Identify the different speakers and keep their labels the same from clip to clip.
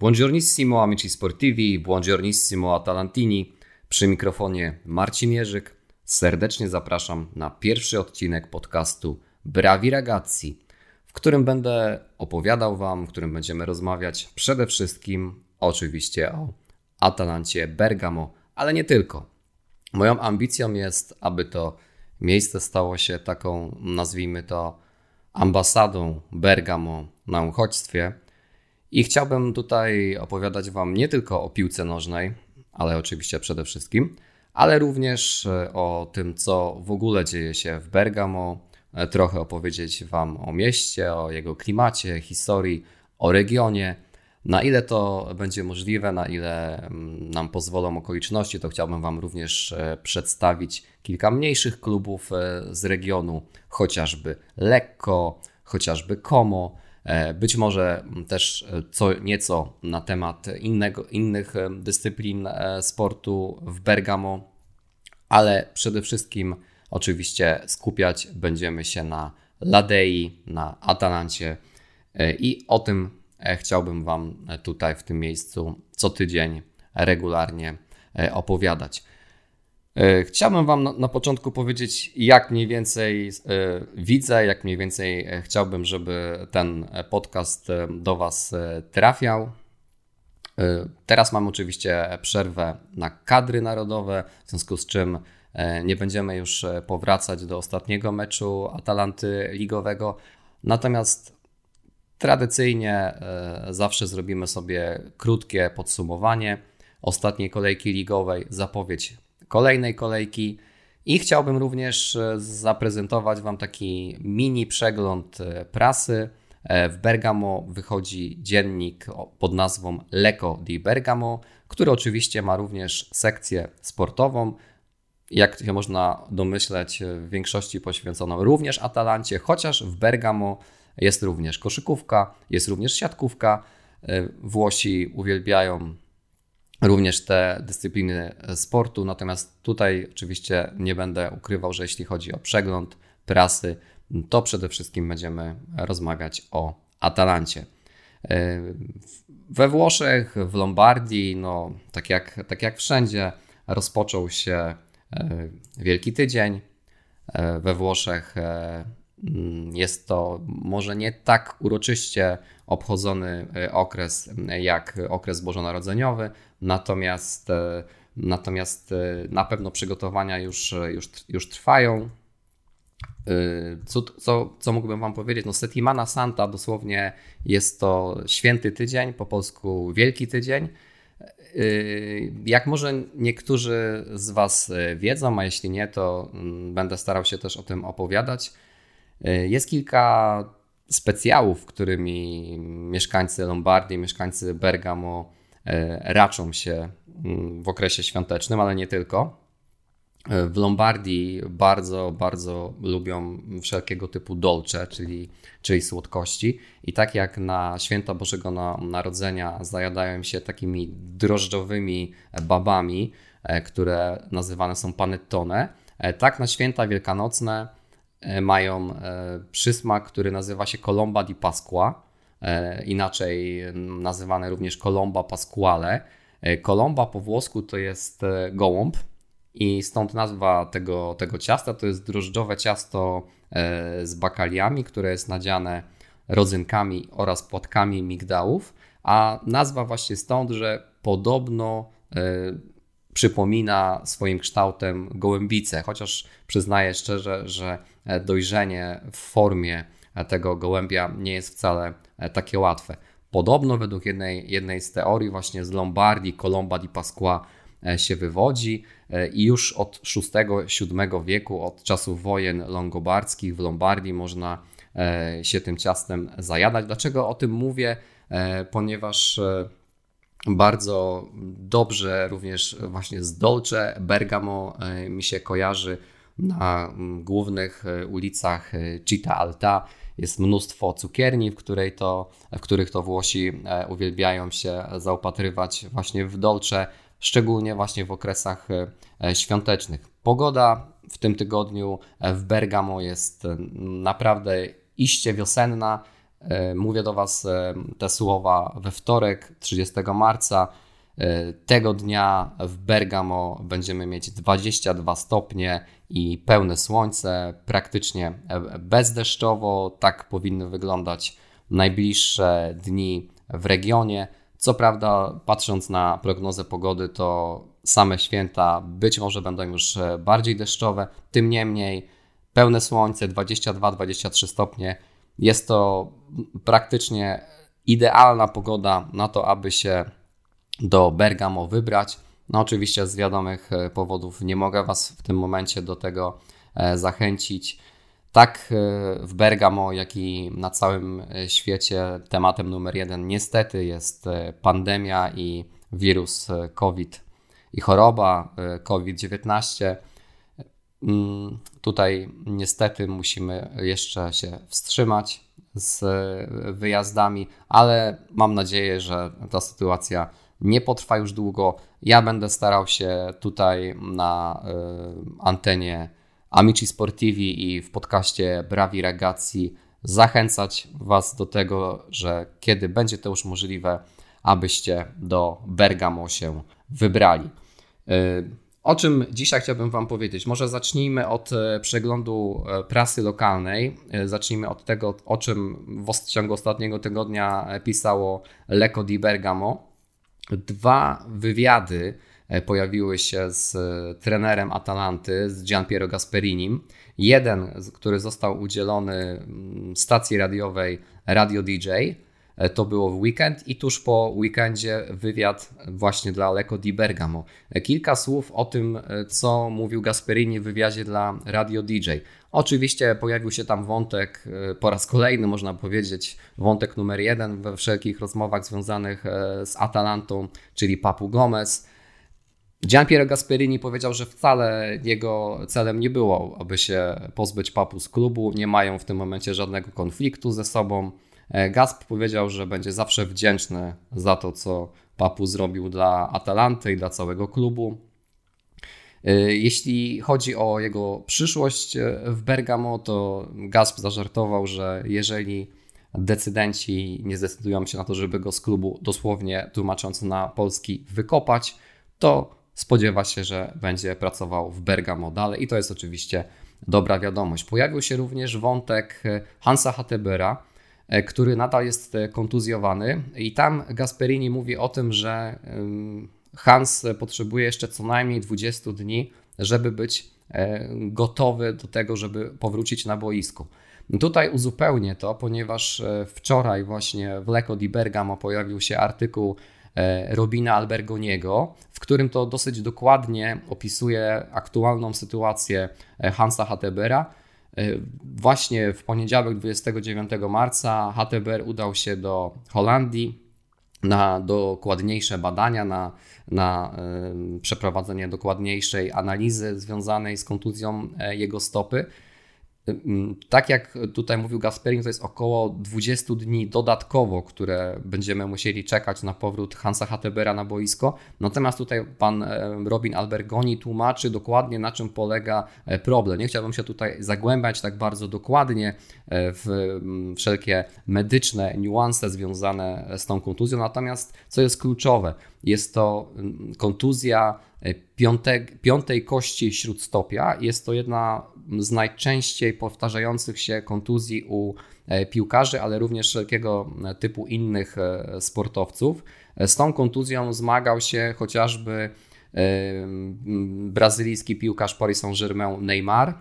Speaker 1: Buongiornissimo amici sportivi, buongiornissimo Atalantini. Przy mikrofonie Marcin Jerzyk. Serdecznie zapraszam na pierwszy odcinek podcastu Bravi Ragazzi, w którym będę opowiadał Wam, w którym będziemy rozmawiać przede wszystkim oczywiście o Atalancie Bergamo, ale nie tylko. Moją ambicją jest, aby to miejsce stało się taką, nazwijmy to, ambasadą Bergamo na uchodźstwie. I chciałbym tutaj opowiadać Wam nie tylko o piłce nożnej, ale oczywiście przede wszystkim, ale również e, o tym, co w ogóle dzieje się w Bergamo, e, trochę opowiedzieć Wam o mieście, o jego klimacie, historii, o regionie. Na ile to będzie możliwe, na ile mm, nam pozwolą okoliczności, to chciałbym Wam również e, przedstawić kilka mniejszych klubów z regionu, chociażby Lekko, chociażby Como, być może też e, co nieco na temat innego, innych e, dyscyplin sportu w Bergamo, ale przede wszystkim oczywiście skupiać będziemy się na Ladei, na Atalancie i o tym chciałbym Wam tutaj w tym miejscu co tydzień regularnie opowiadać. E, chciałbym Wam na, początku powiedzieć, jak mniej więcej e, widzę, jak mniej więcej e, chciałbym, żeby ten podcast do Was trafiał. Teraz mam oczywiście przerwę na kadry narodowe, w związku z czym nie będziemy już powracać do ostatniego meczu Atalanty ligowego. Natomiast tradycyjnie zawsze zrobimy sobie krótkie podsumowanie ostatniej kolejki ligowej, zapowiedź kolejnej kolejki. I chciałbym również e, zaprezentować Wam taki mini przegląd e, prasy. E, w Bergamo wychodzi dziennik pod nazwą Leco di Bergamo, który oczywiście ma również sekcję sportową. Jak się można domyśleć, w większości poświęconą również Atalancie, chociaż w Bergamo jest również koszykówka, jest również siatkówka. Włosi uwielbiają również te dyscypliny sportu. Natomiast tutaj oczywiście nie będę ukrywał, że jeśli chodzi o przegląd prasy, to przede wszystkim będziemy rozmawiać o Atalancie. E, we Włoszech, w Lombardii, no, tak, jak, tak jak wszędzie, rozpoczął się e, Wielki Tydzień. E, we Włoszech jest to może nie tak uroczyście obchodzony e, okres jak okres bożonarodzeniowy, natomiast, e, natomiast e, na pewno przygotowania już, już, już trwają. Co, co, co mógłbym Wam powiedzieć? No, Setimana Santa dosłownie jest to święty tydzień, po polsku Wielki Tydzień. Jak może niektórzy z Was wiedzą, a jeśli nie, to mm, będę starał się też o tym opowiadać. E, jest kilka specjałów, którymi mieszkańcy Lombardii, mieszkańcy Bergamo e, raczą się mm, w okresie świątecznym, ale nie tylko. E, w Lombardii bardzo, bardzo lubią wszelkiego typu dolce, czyli, czyli słodkości. I tak jak na święta Bożego Narodzenia zajadają się takimi drożdżowymi babami, które nazywane są panettone, tak na święta wielkanocne mają e, przysmak, który nazywa się Colomba di Pasqua, e, inaczej nazywane również Colomba Pasquale. Colomba po włosku to jest gołąb i stąd nazwa tego, tego ciasta to jest drożdżowe ciasto z bakaliami, które jest nadziane rodzynkami oraz płatkami migdałów, a nazwa właśnie stąd, że podobno przypomina swoim kształtem gołębicę, chociaż przyznaję szczerze, że dojrzenie w formie tego gołębia nie jest wcale takie łatwe. Podobno według jednej, jednej z teorii właśnie z Lombardii, Colomba di Pasqua e, się wywodzi e, i już od VI-VII wieku, od czasów wojen longobardzkich w Lombardii można e, się tym ciastem zajadać. Dlaczego o tym mówię? Ponieważ bardzo dobrze również właśnie z Dolce Bergamo e, mi się kojarzy na mm, głównych e, ulicach e, Città Alta. Jest mnóstwo cukierni, w, której to, w których to Włosi uwielbiają się zaopatrywać właśnie w Dolce, szczególnie właśnie w okresach świątecznych. Pogoda w tym tygodniu w Bergamo jest naprawdę iście wiosenna. Mówię do Was te słowa we wtorek, 30 marca. Tego dnia w Bergamo będziemy mieć 22 stopnie i pełne słońce, praktycznie bezdeszczowo. Tak powinny wyglądać najbliższe dni w regionie. Co prawda, patrząc na prognozę pogody, to same święta być może będą już e, bardziej deszczowe. Tym niemniej, pełne słońce, 22-23 stopnie. Jest to praktycznie idealna pogoda na to, aby się do Bergamo wybrać. No, oczywiście z wiadomych e, powodów nie mogę Was w tym momencie do tego e, zachęcić. Tak e, w Bergamo, jak i na całym świecie tematem numer jeden niestety jest pandemia i wirus COVID i choroba COVID-19. Mm, tutaj niestety musimy jeszcze się wstrzymać z wyjazdami, ale mam nadzieję, że ta sytuacja nie potrwa już długo. Ja będę starał się tutaj na antenie Amici Sportivi i w podcaście Bravi Ragazzi zachęcać Was do tego, że kiedy będzie to już możliwe, abyście do Bergamo się wybrali. O czym dzisiaj chciałbym Wam powiedzieć? Może zacznijmy od e, przeglądu e, prasy lokalnej. E, zacznijmy od tego, o czym w ciągu ostatniego tygodnia pisało Lecco di Bergamo. Dwa wywiady pojawiły się z trenerem Atalanty, z Gianpiero Gasperinim. Jeden, który został udzielony stacji radiowej Radio DJ, to było w weekend i tuż po weekendzie wywiad właśnie dla Lecco di Bergamo. Kilka słów o tym, co mówił Gasperini w wywiadzie dla Radio DJ. Oczywiście pojawił się tam wątek, po raz kolejny można powiedzieć, wątek numer jeden we wszelkich rozmowach związanych z Atalantą, czyli Papu Gomez. Gianpiero Gasperini powiedział, że wcale jego celem nie było, aby się pozbyć papu z klubu. Nie mają w tym momencie żadnego konfliktu ze sobą. E, Gasp powiedział, że będzie zawsze wdzięczny za to, co papu zrobił dla Atalanty i dla całego klubu. E, jeśli chodzi o jego przyszłość e, w Bergamo, to Gasp zażartował, że jeżeli decydenci nie zdecydują się na to, żeby go z klubu dosłownie tłumacząc na polski wykopać, to spodziewa się, że będzie pracował w Bergamo dalej i to jest oczywiście dobra wiadomość. Pojawił się również wątek Hansa Hattebera, e, który nadal jest e, kontuzjowany i tam Gasperini mówi o tym, że Hans potrzebuje jeszcze co najmniej 20 dni, żeby być gotowy do tego, żeby powrócić na boisko. Tutaj uzupełnię to, ponieważ wczoraj właśnie w Lecco di Bergamo pojawił się artykuł E, Robina Albergoniego, w którym to dosyć dokładnie opisuje aktualną sytuację e, Hansa Hattebera. E, właśnie w poniedziałek 29 marca Hatteber udał się do Holandii na dokładniejsze badania, na, na przeprowadzenie dokładniejszej analizy związanej z kontuzją jego stopy. Tak jak tutaj mówił Gasperin, to jest około 20 dni dodatkowo, które będziemy musieli czekać na powrót Hansa Hattebera na boisko. Natomiast tutaj pan e, Robin Albergoni tłumaczy dokładnie na czym polega e, problem. Nie chciałbym się tutaj zagłębiać tak bardzo dokładnie e, w wszelkie medyczne niuanse związane z tą kontuzją. Natomiast co jest kluczowe, jest to kontuzja piąte, piątej kości śródstopia. Jest to jedna z najczęściej powtarzających się kontuzji u e, piłkarzy, ale również wszelkiego e, typu innych e, sportowców. Z tą kontuzją zmagał się chociażby brazylijski piłkarz Paris Saint-Germain Neymar,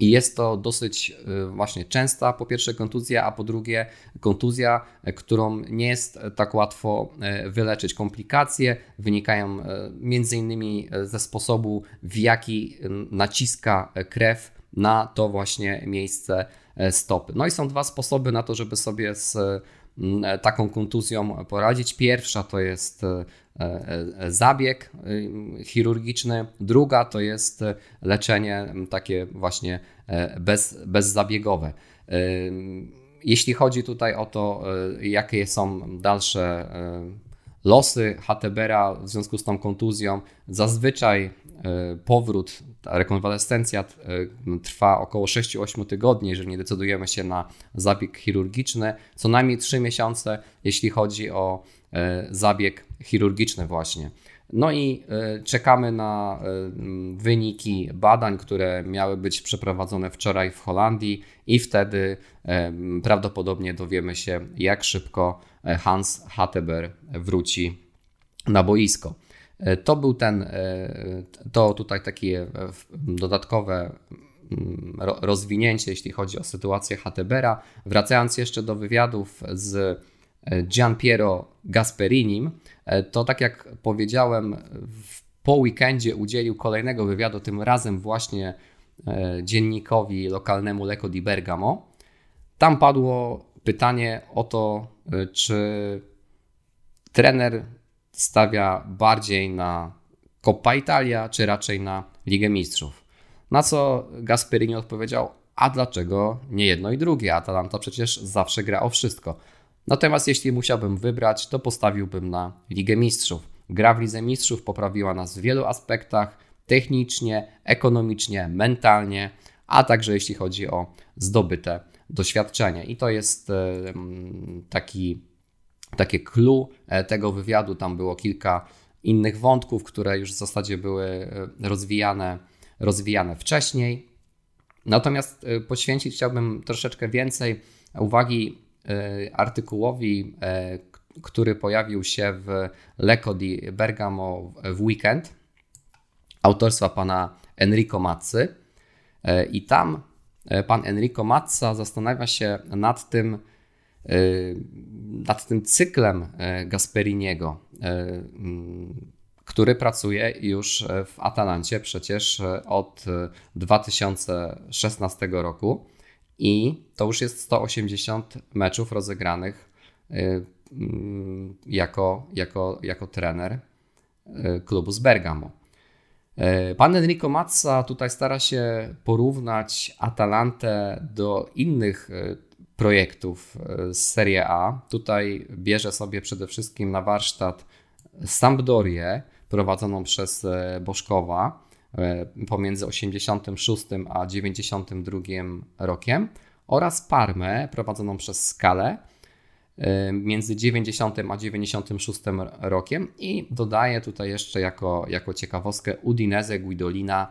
Speaker 1: i jest to dosyć y, właśnie częsta, po pierwsze kontuzja, a po drugie kontuzja, y, którą nie jest tak łatwo wyleczyć. Komplikacje wynikają między innymi ze sposobu, w jaki naciska krew na to właśnie miejsce stopy. No i są dwa sposoby na to, żeby sobie z taką kontuzją poradzić. Pierwsza to jest E, e, zabieg e, chirurgiczny, druga to jest leczenie takie właśnie bez, bezzabiegowe. Jeśli chodzi tutaj o to, jakie są dalsze losy Hatebera w związku z tą kontuzją. Zazwyczaj powrót, ta rekonwalescencja trwa około 6-8 tygodni, jeżeli nie decydujemy się na zabieg chirurgiczny, co najmniej 3 miesiące, jeśli chodzi o zabieg chirurgiczny właśnie. No i e, czekamy na e, wyniki badań, które miały być przeprowadzone wczoraj w Holandii, i wtedy e, prawdopodobnie dowiemy się, jak szybko Hans Hatteber wróci na boisko. To był ten, to tutaj takie dodatkowe rozwinięcie, jeśli chodzi o sytuację Hattebera. Wracając jeszcze do wywiadów z Gian Piero Gasperinim, E, to tak jak powiedziałem, po weekendzie udzielił kolejnego wywiadu, tym razem właśnie e, dziennikowi lokalnemu Lecco di Bergamo. Tam padło pytanie o to, e, czy trener stawia bardziej na Coppa Italia, czy raczej na Ligę Mistrzów. Na co Gasperini odpowiedział, a dlaczego nie jedno i drugie? Atalanta przecież zawsze gra o wszystko. Natomiast jeśli musiałbym wybrać, to postawiłbym na Ligę Mistrzów. Gra w Lidze Mistrzów poprawiła nas w wielu aspektach technicznie, ekonomicznie, mentalnie, a także jeśli chodzi o zdobyte doświadczenie. I to jest e, taki, takie clue e, tego wywiadu. Tam było kilka innych wątków, które już w zasadzie były e, rozwijane, rozwijane wcześniej. Natomiast poświęcić chciałbym troszeczkę więcej uwagi artykułowi, e, który pojawił się w Lecco di Bergamo w weekend, autorstwa pana Enrico Mazzy. E, I tam pan Enrico Mazza zastanawia się nad tym, nad tym cyklem Gasperiniego, który pracuje już w Atalancie przecież od 2016 roku i to już jest 180 meczów rozegranych y, mm, jako, jako, jako trener y, klubu z Bergamo. Y, pan Enrico Mazza tutaj stara się porównać Atalantę do innych projektów z Serie A. Tutaj bierze sobie przede wszystkim na warsztat Sampdorię prowadzoną przez Boszkowa, pomiędzy 86 a 92 rokiem oraz Parmę prowadzoną przez Skalę e, między 90 a 96 rokiem i dodaję tutaj jeszcze jako, jako ciekawostkę Udinese Guidolina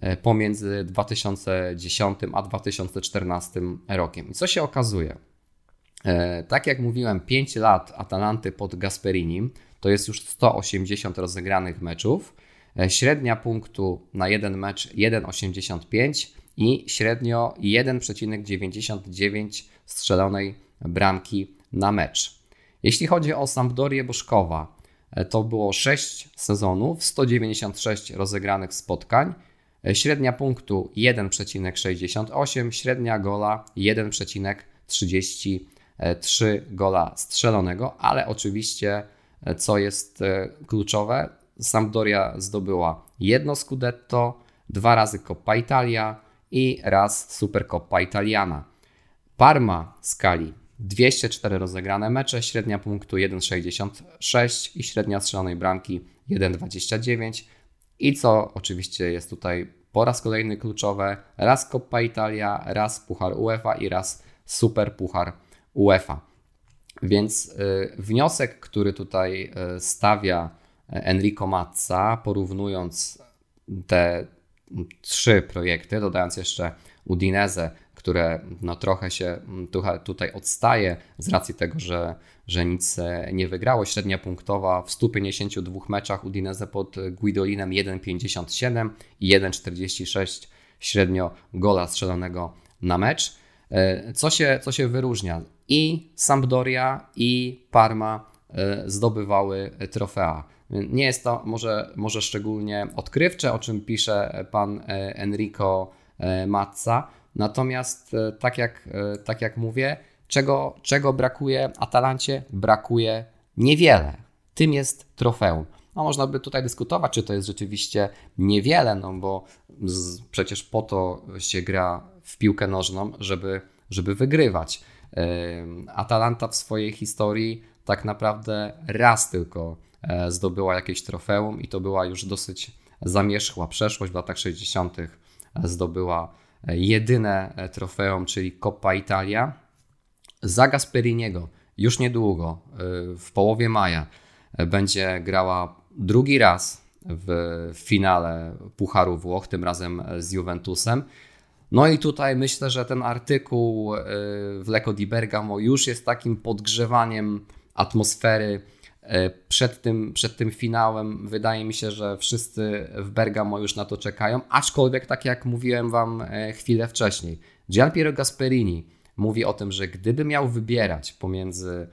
Speaker 1: e, pomiędzy 2010 a 2014 rokiem. I co się okazuje? Tak jak mówiłem, 5 lat Atalanty pod Gasperinim to jest już 180 rozegranych meczów. E, średnia punktu na jeden mecz 1,85 i średnio 1,99 strzelonej bramki na mecz. Jeśli chodzi o Sampdorię Boszkowa, e, to było 6 sezonów, 196 rozegranych spotkań, e, średnia punktu 1,68, średnia gola 1,33 gola strzelonego, ale oczywiście, co jest kluczowe, Sampdoria zdobyła jedno Scudetto, dwa razy Coppa Italia i raz Supercoppa Italiana. Parma skali 204 rozegrane mecze, średnia punktu 1,66 i średnia strzelonej bramki 1,29. I co oczywiście jest tutaj po raz kolejny kluczowe, raz Coppa Italia, raz Puchar UEFA i raz Super Puchar UEFA. Więc y, wniosek, który tutaj y, stawia Enrico Mazza, porównując te trzy projekty, dodając jeszcze Udinese, które no trochę się tutaj odstaje z racji tego, że, że nic nie wygrało. Średnia punktowa w 152 meczach Udinese pod Guidolinem 1,57 i 1,46 średnio gola strzelonego na mecz. E, co się, co się wyróżnia? I Sampdoria, i Parma e, zdobywały trofea. Nie jest to może, może szczególnie odkrywcze, o czym pisze pan e, Enrico e, Mazza. Natomiast, e, tak jak, tak jak mówię, czego, czego brakuje Atalancie? Brakuje niewiele. Tym jest trofeum. No, można by tutaj dyskutować, czy to jest rzeczywiście niewiele, no bo z, przecież po to się gra w piłkę nożną, żeby, żeby wygrywać. Atalanta w swojej historii tak naprawdę raz tylko zdobyła jakieś trofeum i to była już dosyć zamierzchła przeszłość. W latach 60. zdobyła jedyne trofeum, czyli Coppa Italia. Za Gasperiniego już niedługo, w połowie maja, będzie grała drugi raz w finale Pucharu Włoch, tym razem z Juventusem. No i tutaj myślę, że ten artykuł w Lecco di Bergamo już jest takim podgrzewaniem atmosfery przed tym, przed tym finałem. Wydaje mi się, że wszyscy w Bergamo już na to czekają, aczkolwiek tak jak mówiłem Wam y, chwilę wcześniej, Gianpiero Gasperini mówi o tym, że gdyby miał wybierać pomiędzy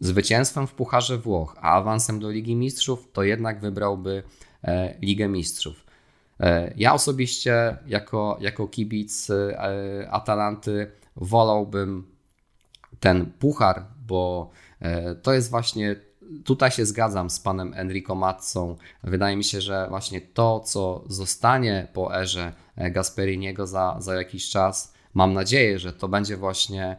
Speaker 1: zwycięstwem w Pucharze Włoch, a awansem do Ligi Mistrzów, to jednak wybrałby e, Ligę Mistrzów. E, ja osobiście, jako, jako kibic e, Atalanty, wolałbym ten puchar, bo to jest właśnie. Tutaj się zgadzam z panem Enrico Mazzą. Wydaje mi się, że właśnie to, co zostanie po erze Gasperiniego za, za jakiś czas, mam nadzieję, że to będzie właśnie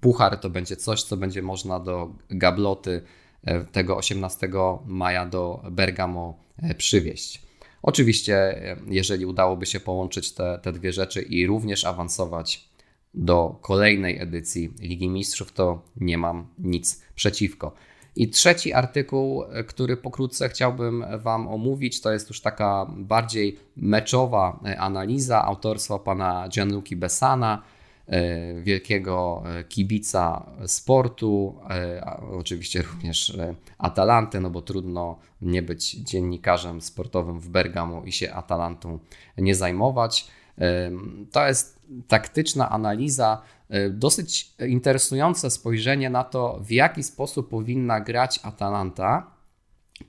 Speaker 1: puchar to będzie coś, co będzie można do gabloty e, tego 18 maja do Bergamo e, przywieźć. Oczywiście, e, jeżeli udałoby się połączyć te, te dwie rzeczy i również awansować do kolejnej edycji Ligi Mistrzów, to nie mam nic przeciwko. I trzeci artykuł, który pokrótce chciałbym Wam omówić, to jest już taka bardziej meczowa analiza autorstwa pana Gianluca Bessana E, wielkiego e, kibica sportu, e, oczywiście również Atalanty, no bo trudno nie być dziennikarzem sportowym w Bergamo i się Atalantą nie zajmować. To jest taktyczna analiza, dosyć interesujące spojrzenie na to, w jaki sposób powinna grać Atalanta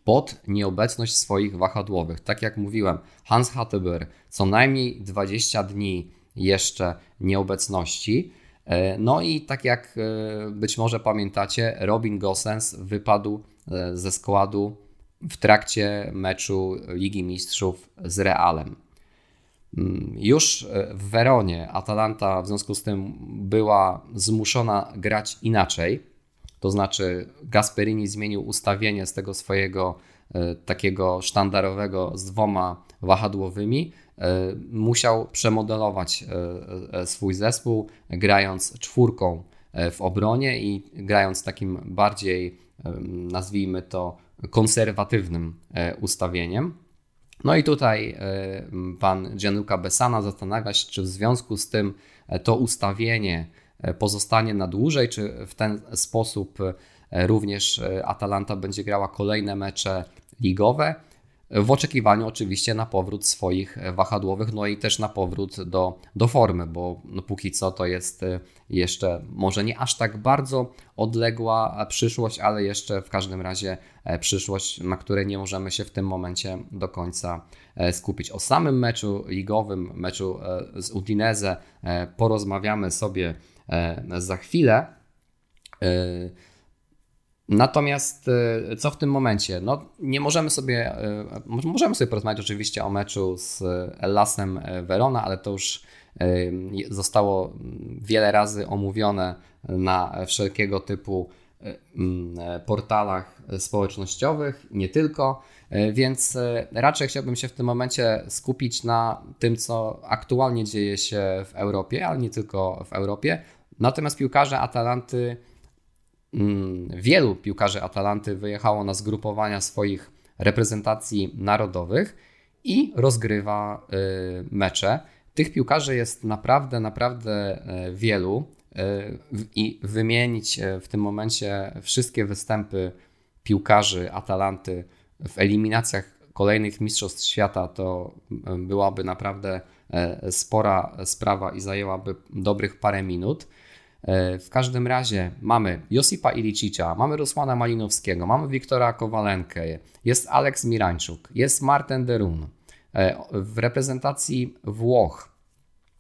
Speaker 1: pod nieobecność swoich wahadłowych. Tak jak mówiłem, Hans Hatteber co najmniej 20 dni jeszcze nieobecności. E, no i tak jak e, być może pamiętacie, Robin Gosens wypadł ze składu w trakcie meczu Ligi Mistrzów z Realem. Mm, już w Weronie Atalanta w związku z tym była zmuszona grać inaczej. To znaczy Gasperini zmienił ustawienie z tego swojego takiego sztandarowego z dwoma wahadłowymi E, musiał przemodelować e, e, swój zespół, grając czwórką w obronie i grając takim bardziej, nazwijmy to, konserwatywnym ustawieniem. No i tutaj pan Gianluca Besana zastanawia się, czy w związku z tym to ustawienie pozostanie na dłużej, czy w ten sposób również Atalanta będzie grała kolejne mecze ligowe w oczekiwaniu oczywiście na powrót swoich wahadłowych, no i też na powrót do, do formy, bo no póki co to jest e, jeszcze może nie aż tak bardzo odległa przyszłość, ale jeszcze w każdym razie e, przyszłość, na której nie możemy się w tym momencie do końca e, skupić. O samym meczu ligowym, meczu z Udinese porozmawiamy sobie za chwilę. Natomiast e, co w tym momencie? No, nie możemy sobie, e, możemy sobie porozmawiać oczywiście o meczu z Lasem Verona, ale to już zostało wiele razy omówione na wszelkiego typu portalach społecznościowych, nie tylko, więc raczej chciałbym się w tym momencie skupić na tym, co aktualnie dzieje się w Europie, ale nie tylko w Europie. Natomiast piłkarze Atalanty Mm, wielu piłkarzy Atalanty wyjechało na zgrupowania swoich reprezentacji narodowych i rozgrywa y, mecze. Tych piłkarzy jest naprawdę, naprawdę y, wielu y, i wymienić w tym momencie wszystkie występy piłkarzy Atalanty w eliminacjach kolejnych Mistrzostw Świata to byłaby naprawdę spora sprawa i zajęłaby dobrych parę minut. E, w każdym razie mamy Josipa Ilicicia, mamy Rusłana Malinowskiego, mamy Wiktora Kowalenkę, jest Alex Mirańczuk, jest Martin Derun. E, w reprezentacji Włoch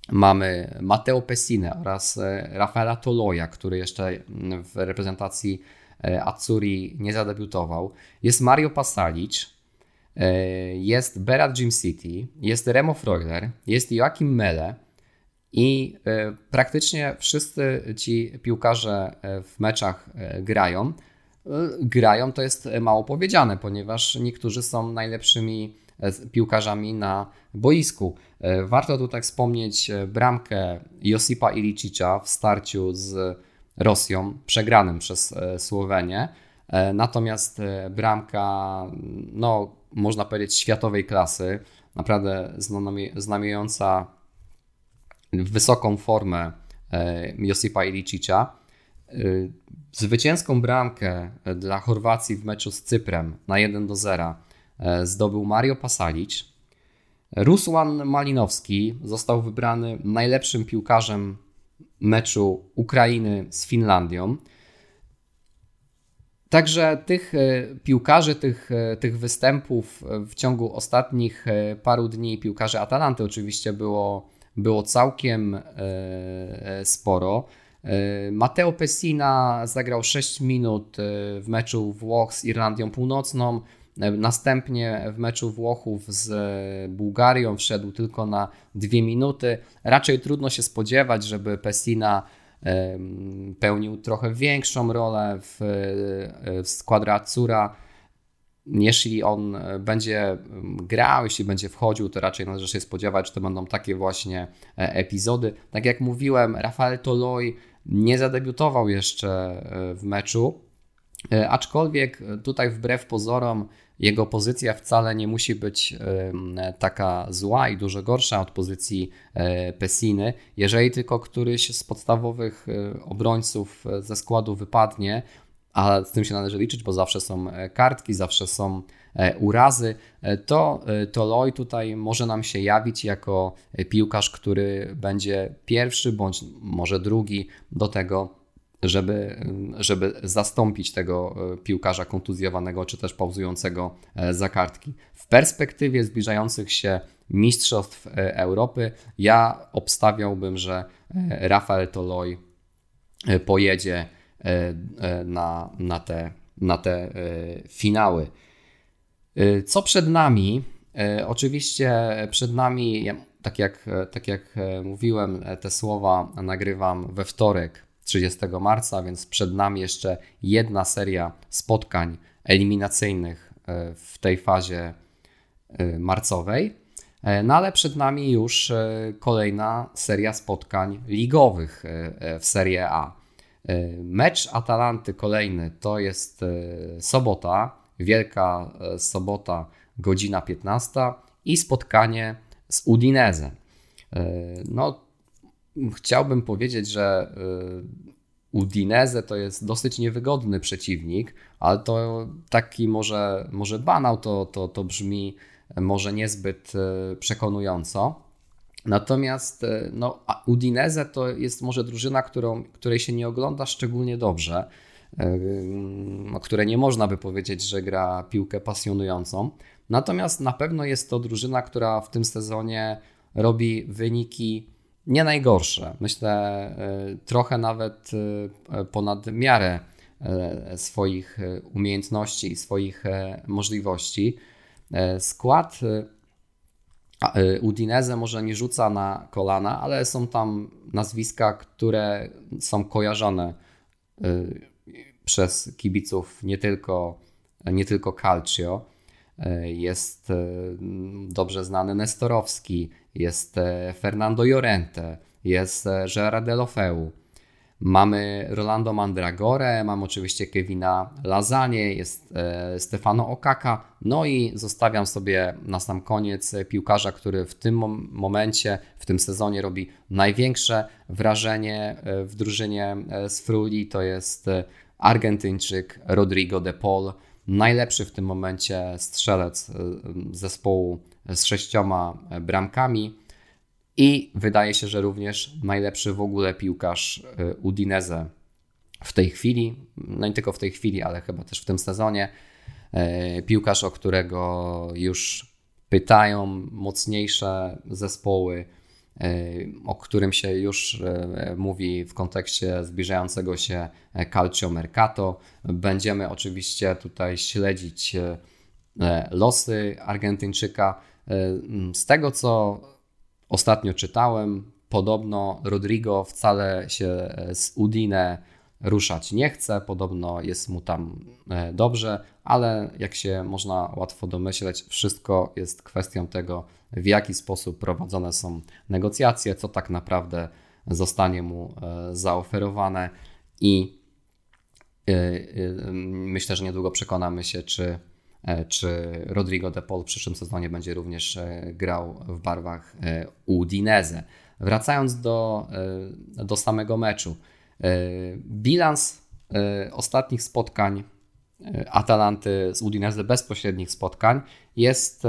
Speaker 1: mamy Matteo Pessine oraz e, Rafaela Toloja, który jeszcze w reprezentacji Azzurri nie zadebiutował. Jest Mario Pasalic, jest Berat Jim City, jest Remo Freuler, jest Joachim Mele, I praktycznie wszyscy ci piłkarze w meczach grają. Grają to jest mało powiedziane, ponieważ niektórzy są najlepszymi piłkarzami na boisku. Warto tutaj wspomnieć bramkę Josipa Ilicicza w starciu z Rosją, przegranym przez Słowenię. Natomiast bramka, no, można powiedzieć, światowej klasy, naprawdę znamiejąca wysoką formę e, Josipa Ilicicza. E, zwycięską bramkę dla Chorwacji w meczu z Cyprem na 1 do 0 e, zdobył Mario Pasalic. Rusłan Malinowski został wybrany najlepszym piłkarzem meczu Ukrainy z Finlandią. Także tych e, piłkarzy, tych, e, tych występów w ciągu ostatnich e, paru dni, piłkarzy Atalanty oczywiście było, było całkiem sporo. Matteo Pessina zagrał 6 minut w meczu Włoch z Irlandią Północną. Następnie w meczu Włochów z Bułgarią wszedł tylko na 2 minuty. Raczej trudno się spodziewać, żeby Pessina pełnił trochę większą rolę w, w składzie Azzurra. Jeśli on będzie grał, jeśli będzie wchodził, to raczej należy się spodziewać, że to będą takie właśnie e, epizody. Tak jak mówiłem, Rafael Toloi nie zadebiutował jeszcze e, w meczu, e, aczkolwiek tutaj wbrew pozorom jego pozycja wcale nie musi być taka zła i dużo gorsza od pozycji e, Pessiny. Jeżeli tylko któryś z podstawowych e, obrońców e, ze składu wypadnie, a z tym się należy liczyć, bo zawsze są kartki, zawsze są urazy, to, to Loi tutaj może nam się jawić jako piłkarz, który będzie pierwszy bądź może drugi do tego żeby, żeby zastąpić tego e, piłkarza kontuzjowanego czy też pauzującego e, za kartki. W perspektywie zbliżających się Mistrzostw e, Europy ja obstawiałbym, że Rafael Toloi pojedzie na, na, te, na te finały. Co przed nami? Oczywiście przed nami, tak jak, tak jak mówiłem, te słowa nagrywam we wtorek 30 marca, więc przed nami jeszcze jedna seria spotkań eliminacyjnych e, w tej fazie e, marcowej. E, no ale przed nami już kolejna seria spotkań ligowych w Serie A. Mecz Atalanty kolejny to jest sobota, Wielka Sobota, godzina 15 i spotkanie z Udinese. No, chciałbym powiedzieć, że Udinese to jest dosyć niewygodny przeciwnik, ale to taki może, może banał to, to, to brzmi może niezbyt przekonująco. Natomiast y, no, Udinese to jest może drużyna, którą, której się nie ogląda szczególnie dobrze, o której nie można by powiedzieć, że gra piłkę pasjonującą. Natomiast na pewno jest to drużyna, która w tym sezonie robi wyniki nie najgorsze. Myślę e, trochę nawet e, ponad miarę e, swoich umiejętności i swoich możliwości. Skład Udinese może nie rzuca na kolana, ale są tam nazwiska, które są kojarzone przez kibiców nie tylko, nie tylko Calcio. Jest dobrze znany Nestorowski, jest Fernando Llorente, jest Gerard Delofeu. Mamy Rolando Mandragore, mamy oczywiście Kevina Lazanie, jest e, Stefano Okaka, no i zostawiam sobie na sam koniec piłkarza, który w tym momencie, w tym sezonie robi największe wrażenie w drużynie z Fruli, to jest Argentyńczyk Rodrigo de Paul, najlepszy w tym momencie strzelec zespołu z sześcioma bramkami i wydaje się, że również najlepszy w ogóle piłkarz y, Udinese w tej chwili, no nie tylko w tej chwili, ale chyba też w tym sezonie. Y, piłkarz, o którego już pytają mocniejsze zespoły, y, o którym się już mówi w kontekście zbliżającego się Calcio Mercato. Będziemy oczywiście tutaj śledzić losy Argentyńczyka. Z tego co ostatnio czytałem, podobno Rodrigo wcale się z Udine ruszać nie chce, podobno jest mu tam dobrze, ale jak się można łatwo domyśleć, wszystko jest kwestią tego, w jaki sposób prowadzone są negocjacje, co tak naprawdę zostanie mu zaoferowane. I myślę, że niedługo przekonamy się, czy E, czy Rodrigo de Paul w przyszłym sezonie będzie również e, grał w barwach e, Udinese. Wracając do, do samego meczu. Bilans ostatnich spotkań Atalanty z Udinese, bezpośrednich spotkań, jest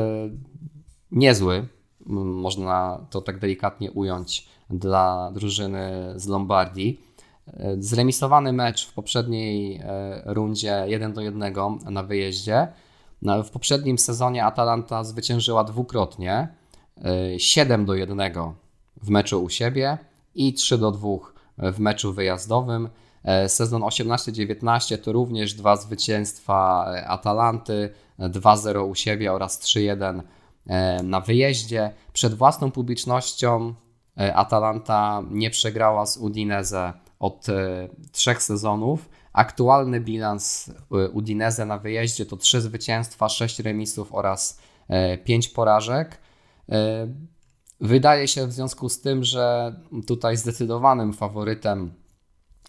Speaker 1: niezły. Można to tak delikatnie ująć dla drużyny z Lombardii. Zremisowany mecz w poprzedniej rundzie 1 do 1 na wyjeździe no, w poprzednim sezonie Atalanta zwyciężyła dwukrotnie 7 y, do 1 w meczu u siebie i 3 do 2 w meczu wyjazdowym. E, sezon 18-19 to również dwa zwycięstwa Atalanty, 2-0 u siebie oraz 3-1 e, na wyjeździe. Przed własną publicznością e, Atalanta nie przegrała z Udinese od trzech sezonów. Aktualny bilans y, Udinese na wyjeździe to 3 zwycięstwa, 6 remisów oraz 5 e, porażek. E, wydaje się w związku z tym, że tutaj zdecydowanym faworytem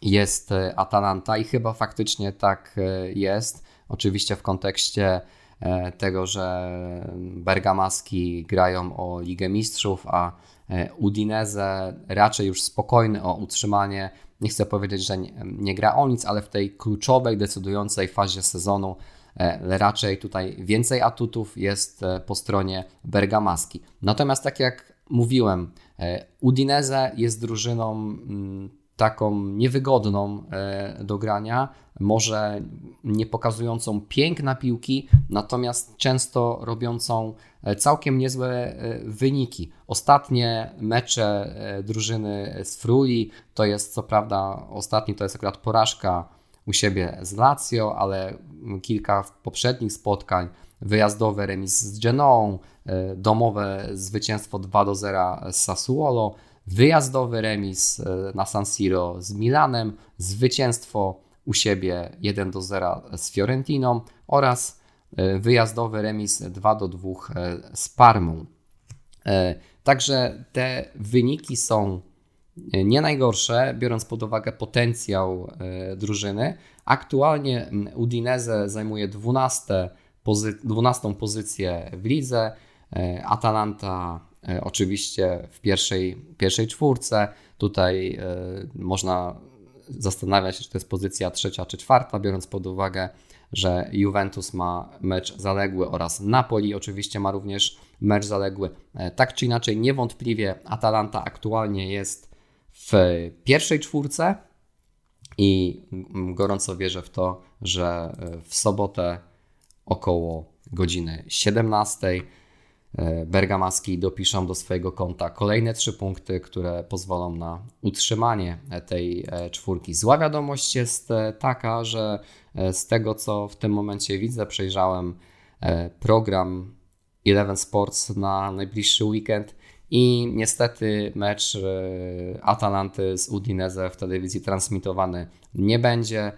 Speaker 1: jest e, Atalanta i chyba faktycznie tak jest. Oczywiście w kontekście tego, że Bergamaski grają o Ligę Mistrzów, a Udinese raczej już spokojny o utrzymanie nie chcę powiedzieć, że nie, nie gra o nic, ale w tej kluczowej, decydującej fazie sezonu e, raczej tutaj więcej atutów jest e, po stronie Bergamaski. Natomiast tak jak mówiłem, e, Udinese jest drużyną mm, taką niewygodną do grania, może nie pokazującą piękna piłki, natomiast często robiącą całkiem niezłe wyniki. Ostatnie mecze drużyny z Fruli to jest co prawda ostatni to jest akurat porażka u siebie z Lazio, ale kilka poprzednich spotkań, wyjazdowe remis z Genoą, domowe zwycięstwo 2 do 0 z Sassuolo, wyjazdowy remis na San Siro z Milanem, zwycięstwo u siebie 1 do 0 z Fiorentiną oraz e, wyjazdowy remis 2 do 2 e, z Parmą. E, także te wyniki są nie najgorsze, biorąc pod uwagę potencjał drużyny. Aktualnie Udinese zajmuje 12, pozy 12 pozycję w lidze. Atalanta oczywiście w pierwszej, pierwszej czwórce. Tutaj można zastanawia się, czy to jest pozycja trzecia czy czwarta, biorąc pod uwagę, że Juventus ma mecz zaległy oraz Napoli oczywiście ma również mecz zaległy. E, tak czy inaczej, niewątpliwie Atalanta aktualnie jest w pierwszej czwórce i gorąco wierzę w to, że w sobotę około godziny 17 E, Bergamaski dopiszą do swojego konta kolejne trzy punkty, które pozwolą na utrzymanie tej e, czwórki. Zła wiadomość jest e, taka, że z tego co w tym momencie widzę, przejrzałem program Eleven Sports na najbliższy weekend i niestety mecz Atalanty z Udinese w telewizji transmitowany nie będzie.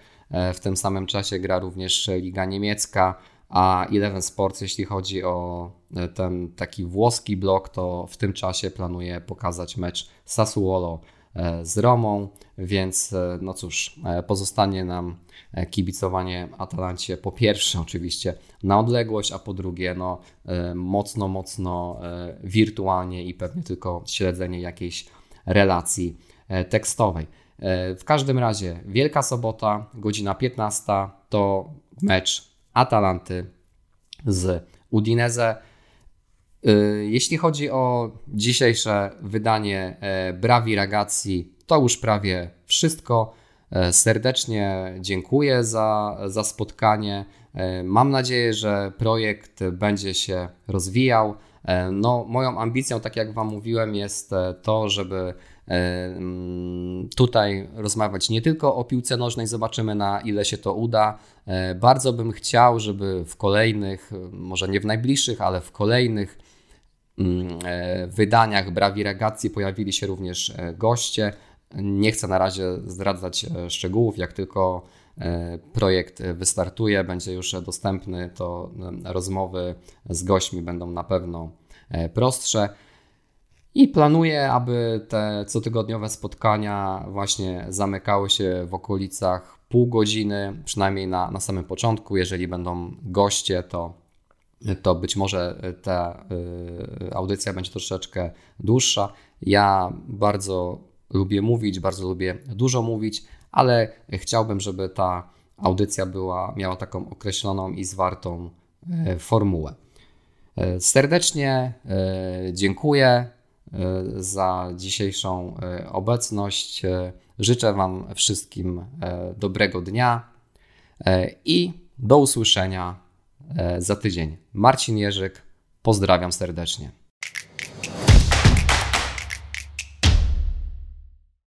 Speaker 1: W tym samym czasie gra również Liga Niemiecka a Eleven Sports, jeśli chodzi o e, ten taki włoski blok, to w tym czasie planuje pokazać mecz Sassuolo e, z Romą, więc e, no cóż, pozostanie nam kibicowanie Atalancie po pierwsze oczywiście na odległość, a po drugie no mocno, mocno wirtualnie i pewnie tylko śledzenie jakiejś relacji tekstowej. W każdym razie Wielka Sobota, godzina 15 to mecz Atalanty z Udinese. Y, jeśli chodzi o dzisiejsze wydanie e, Brawi Ragazzi, to już prawie wszystko. E, serdecznie dziękuję za, za spotkanie. E, mam nadzieję, że projekt będzie się rozwijał. No, moją ambicją, tak jak Wam mówiłem, jest to, żeby tutaj rozmawiać nie tylko o piłce nożnej, zobaczymy na ile się to uda. E, bardzo bym chciał, żeby w kolejnych, może nie w najbliższych, ale w kolejnych mm, wydaniach Brawi Ragazzi pojawili się również goście. Nie chcę na razie zdradzać szczegółów, jak tylko projekt wystartuje, będzie już dostępny, to rozmowy z gośćmi będą na pewno prostsze. I planuję, aby te cotygodniowe spotkania właśnie zamykały się w okolicach pół godziny, przynajmniej na, na samym początku. Jeżeli będą goście, to, to być może ta y, audycja będzie troszeczkę dłuższa. Ja bardzo lubię mówić, bardzo lubię dużo mówić, ale chciałbym, żeby ta audycja była, miała taką określoną i zwartą y, formułę. Y, serdecznie dziękuję za dzisiejszą e, obecność. E, życzę Wam wszystkim e, dobrego dnia i do usłyszenia za tydzień. Marcin Jerzyk, pozdrawiam serdecznie.